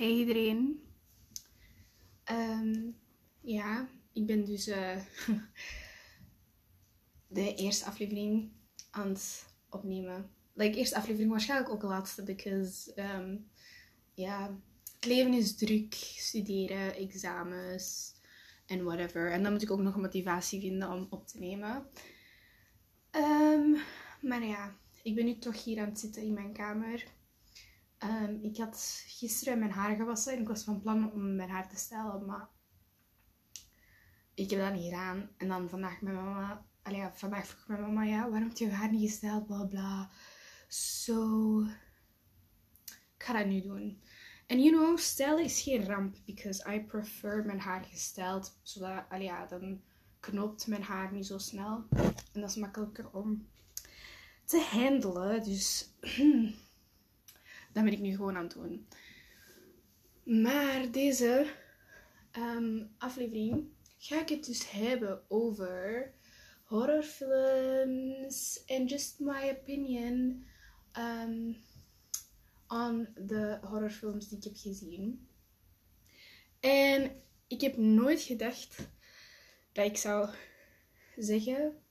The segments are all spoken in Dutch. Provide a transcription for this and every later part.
Hey iedereen. Ehm, ja, ik ben dus eh, de eerste aflevering aan het opnemen. Like, eerste aflevering waarschijnlijk ook de laatste, because ehm, ja, het leven is druk, studeren, examens en whatever. En dan moet ik ook nog een motivatie vinden om op te nemen. Ehm, maar ja, ik ben nu toch hier aan het zitten in mijn kamer. Ehm, ik had gisteren mijn haar gewassen en ik was van plan om mijn haar te stellen, maar ik heb dat niet gedaan. En dan vandaag met mama, allee, vandaag vroeg mijn mama, ja, waarom heb je haar niet gesteld, bla bla. Zo, ik ga dat nu doen. En you know, stijlen is geen ramp, because I prefer mijn haar gesteld, zodat, allee, ja, dan knoopt mijn haar niet zo snel. En dat is makkelijker om te handelen, dus... Dat ben ik nu gewoon aan het doen. Maar deze ehm, aflevering ga ik het dus hebben over horrorfilms en just my opinion um, on de horrorfilms die ik heb gezien. En ik heb nooit gedacht dat ik zou zeggen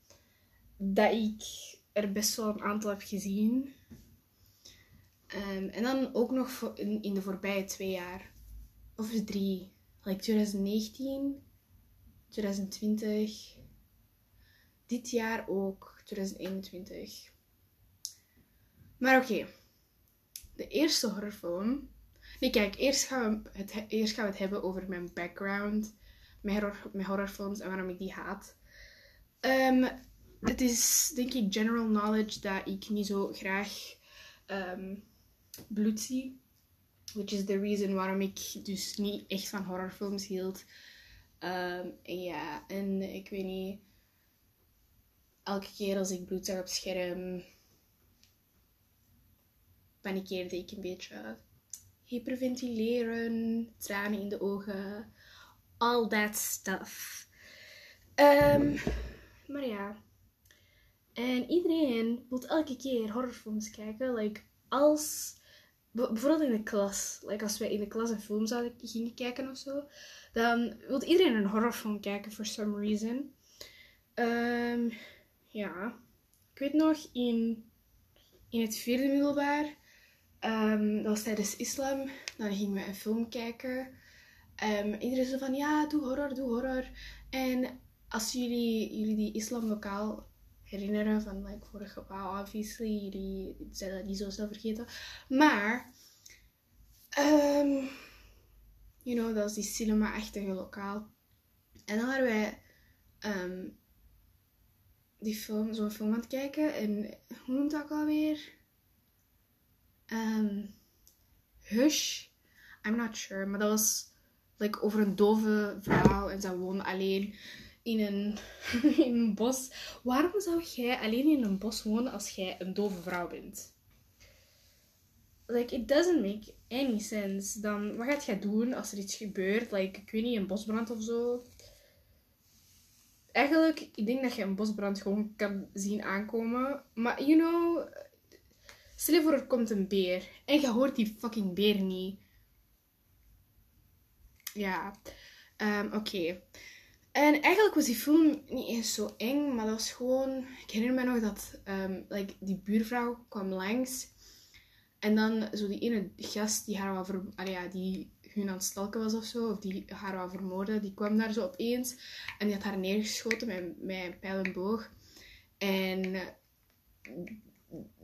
dat ik er best wel een aantal heb gezien. Um, en dan ook nog in, in, de voorbije twee jaar. Of drie. Like 2019, 2020. Dit jaar ook, 2021. Maar oké. De eerste horrorfilm. Nee, kijk, eerst gaan, we het, eerst gaan we het hebben over mijn background met, horror, met horrorfilms en waarom ik die haat. Um, het is denk ik general knowledge dat ik niet zo graag um, bloed zie. Which is the reason waarom ik dus niet echt van horrorfilms hield. Um, en ja, en ik weet niet. Elke keer als ik bloed zag op scherm, panikeerde ik een beetje. Hyperventileren, tranen in de ogen, all that stuff. Um, maar ja. En iedereen wil elke keer horrorfilms kijken. Like, als bijvoorbeeld in de klas, like als wij in de klas een film zouden gingen kijken of zo, dan wil iedereen een horrorfilm kijken for some reason. Um, ja, ik weet nog in, in het vierde middelbaar, um, dat was tijdens islam, dan gingen we een film kijken. Um, iedereen zei van ja, doe horror, doe horror. En als jullie, jullie die islamlokaal herinneren van like, vorige wow, obviously, jullie zijn dat niet zo snel vergeten. Maar, um, you know, dat is die cinema-achtige lokaal. En dan waren wij um, die film, zo'n film aan het kijken. En hoe noemt dat ook alweer? Um, Hush. I'm not sure. Maar dat was like, over een dove vrouw en zij woonde alleen in een, in een bos. Waarom zou jij alleen in een bos wonen als jij een dove vrouw bent? Like, it doesn't make any sense. Dan, wat gaat jij doen als er iets gebeurt? Like, ik weet niet, een bosbrand of zo. Eigenlijk, ik denk dat je een bosbrand gewoon kan zien aankomen. Maar, you know... Stel komt een beer. En je hoort die fucking beer niet. Ja. Um, Oké. En eigenlijk was die film niet eens zo eng, maar dat was gewoon... Ik herinner me nog dat um, like, die buurvrouw kwam langs. En dan zo die ene gast die haar wel ver, ja, die hun aan het stalken was of zo, of die haar wel vermoorden, die kwam daar zo opeens. En die had haar neergeschoten met, met een pijl en boog. En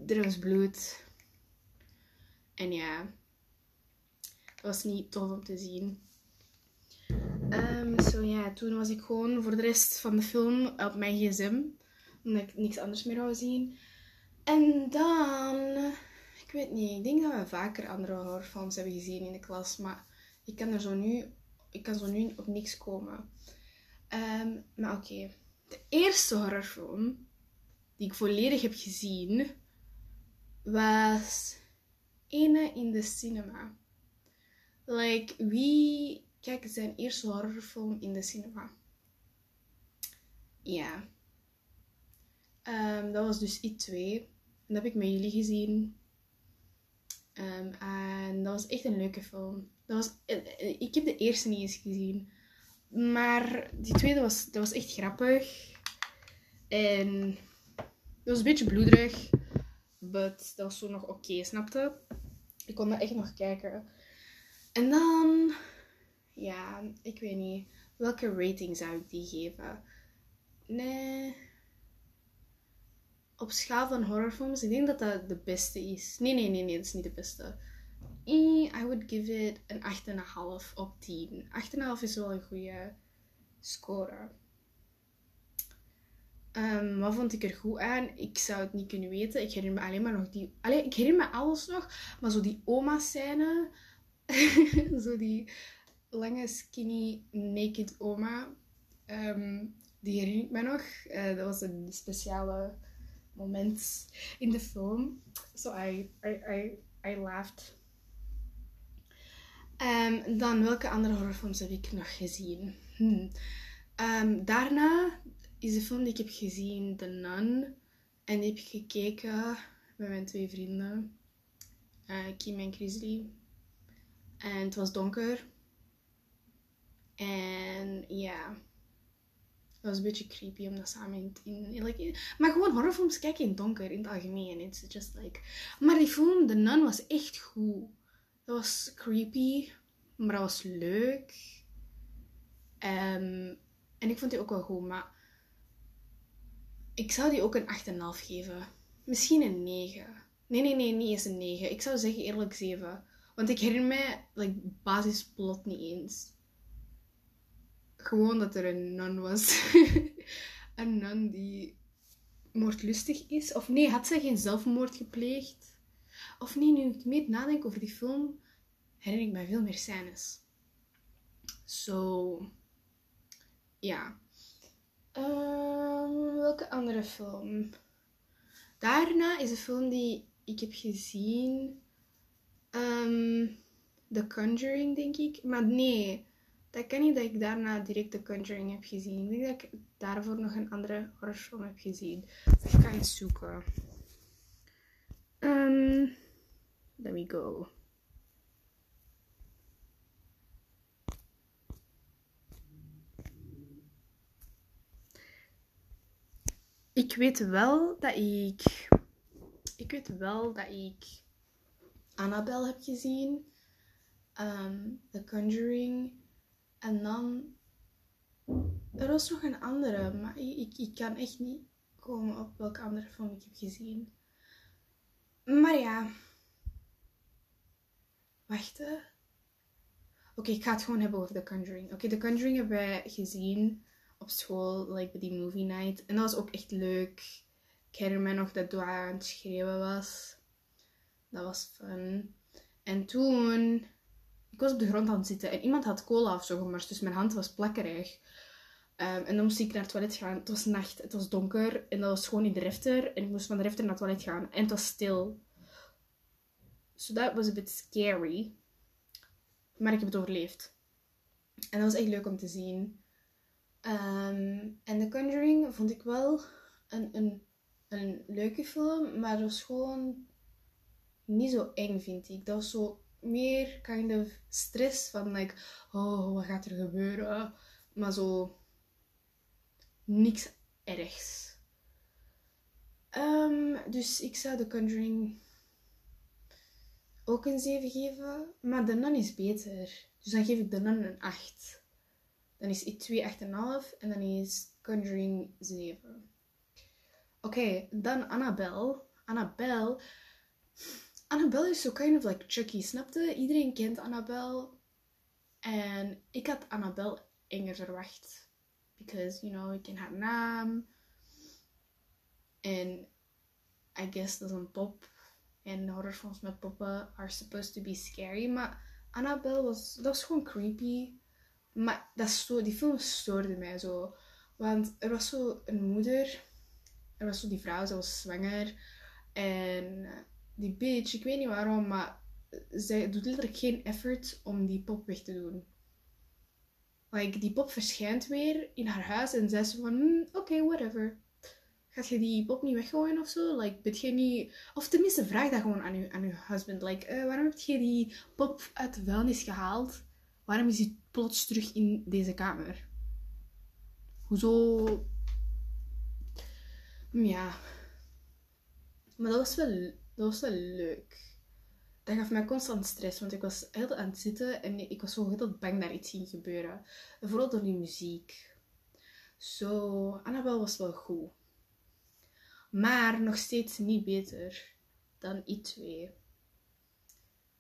er was bloed. En ja, dat was niet tof om te zien. Um, ja, toen was ik gewoon voor de rest van de film op mijn gsm. Omdat ik niks anders meer wou zien. En dan... Ik weet niet, ik denk dat we vaker andere horrorfilms hebben gezien in de klas. Maar ik kan er zo nu... Ik kan zo nu op niks komen. Um, maar oké. De eerste horrorfilm die ik volledig heb gezien... Was... Ene in de cinema. Like, wie Kijk, zijn eerste horrorfilm in de cinema. Ja. Um, dat was dus I2. En dat heb ik met jullie gezien. Ehm, en dat was echt een leuke film. Dat was, eh, ik heb de eerste niet eens gezien. Maar die tweede was, dat was echt grappig. En het was een beetje bloederig. But dat was zo nog oké, snapte? Ik kon dat echt nog kijken. En dan... Ja, ik weet niet. Welke rating zou ik die geven? Nee. Op schaal van horrorfilms, ik denk dat dat de beste is. Nee, nee, nee, nee, dat is niet de beste. I would give it een 8,5 op 10. 8,5 is wel een goede score. Um, wat vond ik er goed aan? Ik zou het niet kunnen weten. Ik herinner me alleen maar nog die... Allee, ik herinner me alles nog. Maar zo die oma-scène. zo die lange, skinny, naked oma. Um, die herinner ik me nog. Uh, dat was een speciale moment in de film. So I, I, I, I laughed. Um, dan, welke andere horrorfilms heb ik nog gezien? Hmm. daarna is de film die ik heb gezien, The Nun. En die heb ik gekeken met mijn twee vrienden, uh, Kim en Grizzly. En het was donker. En ja, het was een beetje creepy om dat samen in... in like, maar gewoon horrorfilms kijken in het donker, in het algemeen. It's just like... Maar die film, The Nun, was echt goed. Dat was creepy, maar dat was leuk. Um, en ik vond die ook wel goed, maar ik zou die ook een 8,5 geven. Misschien een 9. Nee, nee, nee, niet eens een 9. Ik zou zeggen eerlijk 7. Want ik herinner mij like, basisplot niet eens. Gewoon dat er een nun was. een nun die moordlustig is. Of nee, had zij geen zelfmoord gepleegd? Of nee, nu ik meer nadenk over die film, herinner ik mij veel meer scènes. Zo. So, ja. Um, welke andere film? Daarna is een film die ik heb gezien. Um, The Conjuring, denk ik. Maar nee, dat kan niet dat ik daarna direct The Conjuring heb gezien. Ik denk dat ik daarvoor nog een andere horrorfilm heb gezien. Ik ga eens zoeken. Um, let me go. ik weet wel dat ik. Ik weet wel dat ik Annabelle heb gezien. Um, The Conjuring. En dan. Er was nog een andere, maar ik, ik kan echt niet komen op welke andere film ik heb gezien. Maar ja. Wacht. Oké, ik ga het gewoon hebben over The Conjuring. Oké, The Conjuring hebben wij gezien op school, like bij die movie night. En dat was ook echt leuk. Ik herinner me nog dat Dua aan het schreeuwen was. Dat was fun. En toen, ik was op de grond aan het zitten en iemand had cola of zo dus mijn hand was plakkerig. Um, en dan moest ik naar het toilet gaan. Het was nacht, het was donker en dat was gewoon in de refter. En ik moest van de refter naar het toilet gaan en het was stil. So that was a bit scary. Maar ik heb het overleefd. En dat was echt leuk om te zien. Ehm, en The Conjuring vond ik wel een, een, een leuke film, maar dat was gewoon niet zo eng, vind ik. Dat was zo meer kind of stress van, like, oh, wat gaat er gebeuren? Maar zo niks ergs. Um, dus ik zou The Conjuring ook een 7 geven, maar The Nun is beter. Dus dan geef ik The Nun een 8. Dan is It 2 8,5 en dan is Conjuring 7. Oké, dan Annabelle. Annabelle. Annabelle is zo kind of like Chucky, snapte? Iedereen kent Annabelle. En ik had Annabelle enger verwacht. Because, you know, ik ken haar naam. En I guess dat is een pop. En horrorfilms met poppen are supposed to be scary. Maar Annabelle was, dat was gewoon creepy. Maar dat sto die film stoorde mij zo. Want er was zo een moeder. Er was zo die vrouw, ze was zwanger. En die bitch, ik weet niet waarom, maar zij doet letterlijk geen effort om die pop weg te doen. Like, die pop verschijnt weer in haar huis en zij is van, hm, oké, whatever. gaat je die pop niet weggooien of zo? Like, bid je niet... Of tenminste, vraag dat gewoon aan je, aan je husband. Like, eh, waarom heb je die pop uit de vuilnis gehaald? Waarom is die plots terug in deze kamer? Hoezo? Ja. Maar dat was wel, dat was wel leuk. Dat gaf mij constant stress, want ik was heel aan het zitten en ik was zo heel bang dat iets ging gebeuren. vooral door die muziek. Zo, Annabel was wel goed. Maar nog steeds niet beter dan I2.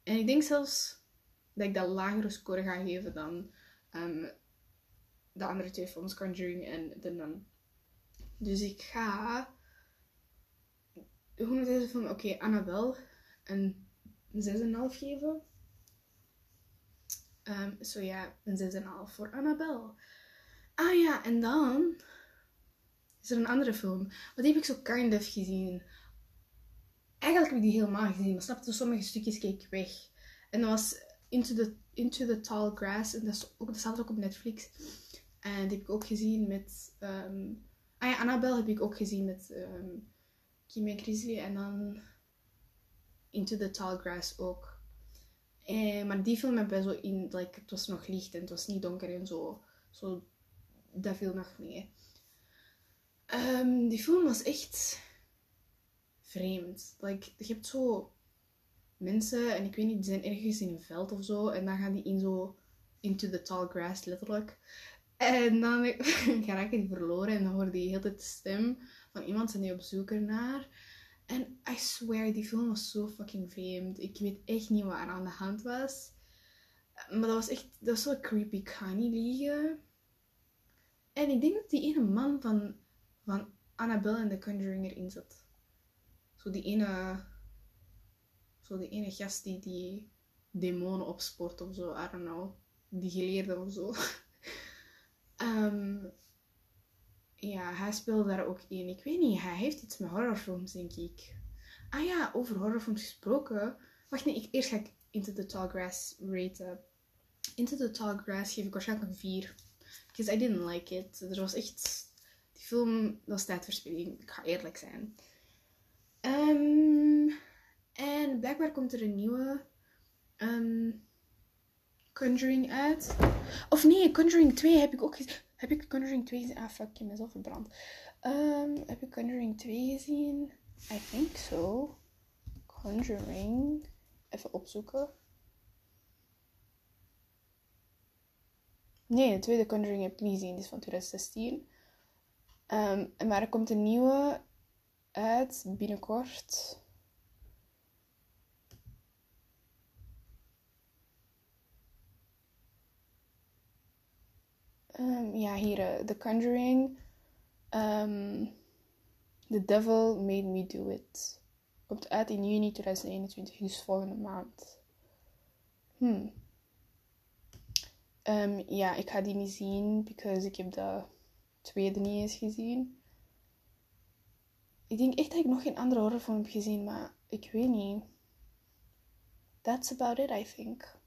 En ik denk zelfs dat ik dat lagere score ga geven dan um, de andere twee films, Conjuring en The Nun. Dus ik ga... Hoe noemt deze film? Oké, okay, Annabel. Een 6,5 geven. Um, zo ja, een 6,5 voor Annabel. Ah ja, en dan is er een andere film. Die heb ik zo kind of gezien. Eigenlijk heb ik die helemaal gezien, maar snapte sommige stukjes keek ik weg. En dat was Into the, Into the Tall Grass. En dat, is ook, staat ook op Netflix. En die heb ik ook gezien met... Um, ah ja, Annabelle heb ik ook gezien met um, Kim Grizzly. En dan Into the Tall Grass ook. Eh, maar die film heb ik zo in... Like, het was nog licht en het was niet donker en zo. Zo, dat viel nog mee. Um, die film was echt vreemd. Like, je hebt zo mensen, en ik weet niet, die zijn ergens in een veld of zo. En dan gaan die in zo into the tall grass, letterlijk. En dan geraken die verloren en dan hoor die heel de stem van iemand zijn die op zoek ernaar. En I swear, die film was zo fucking vreemd. Ik weet echt niet wat er aan de hand was. Maar dat was echt, dat was zo creepy. Ik ga niet liegen. En ik denk dat die ene man van, van Annabelle en The Conjuring erin zat. Zo die ene, zo die ene gast die die demonen opsport of zo. I don't know. Die geleerde of zo. um, ja, hij speelde daar ook in. Ik weet niet, hij heeft iets met horrorfilms, denk ik. Ah ja, over horrorfilms gesproken. Wacht, nee, ik, eerst ga ik Into the Tall Grass raten. Into the Tall Grass geef ik waarschijnlijk een 4. Because I didn't like it. Er was echt... Die film was tijdverspilling. Ik ga eerlijk zijn. Um, en blijkbaar komt er een nieuwe um, Conjuring uit. Of nee, Conjuring 2 heb ik ook gezien. Heb ik Conjuring 2 gezien? Ah, fuck, ik heb mezelf verbrand. Um, heb ik Conjuring 2 gezien? I think so. Conjuring. Even opzoeken. Nee, de tweede Conjuring heb ik niet gezien. Die is van 2016. Um, maar er komt een nieuwe uit binnenkort. Um, ja, hier, uh, The Conjuring. Um, The Devil Made Me Do It. Komt uit in juni 2021, dus volgende maand. Hmm. Um, ja, ik ga die niet zien, because ik heb de tweede niet eens gezien. Ik denk echt dat ik nog geen andere horrorfilm heb gezien, maar ik weet niet. That's about it, I think.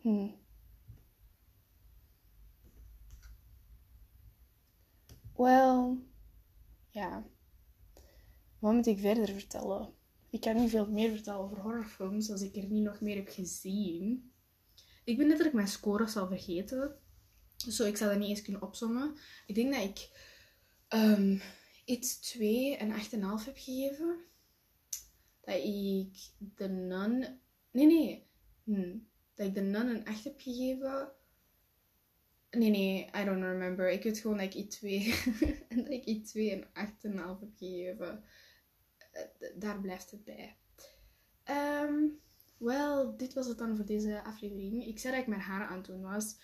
Hmm. Well, ja. Wat moet ik verder vertellen? Ik kan niet veel meer vertellen over horrorfilms als ik er niet nog meer heb gezien. Ik ben letterlijk mijn scores al vergeten. Zo, ik zou dat niet eens kunnen opzommen. Ik denk dat ik um, iets 2 en 8,5 heb gegeven. Dat ik de Nun... Nee, nee. Hm. Dat ik de Nun een 8 heb gegeven. Nee, nee, I don't remember. Ik weet gewoon dat ik I2 en dat ik I2 een 8,5 heb gegeven. Eh, daar blijft het bij. Um, wel, dit was het dan voor deze aflevering. Ik zei dat ik mijn haren aan het doen was.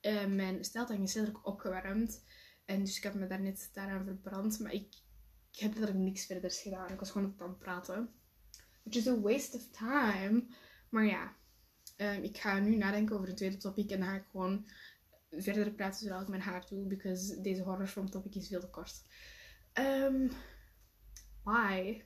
Uh, mijn steltang is redelijk opgewarmd. En dus ik heb me daarnet daaraan verbrand. Maar ik, ik heb er niks verder gedaan. Ik was gewoon op het praten. Which is a waste of time. Maar ja, um, ik ga nu nadenken over een tweede topic. En dan ga ik gewoon verder praten zodra ik mijn haar doe. Because deze horrorfilm topic is veel te kort. Um, bye.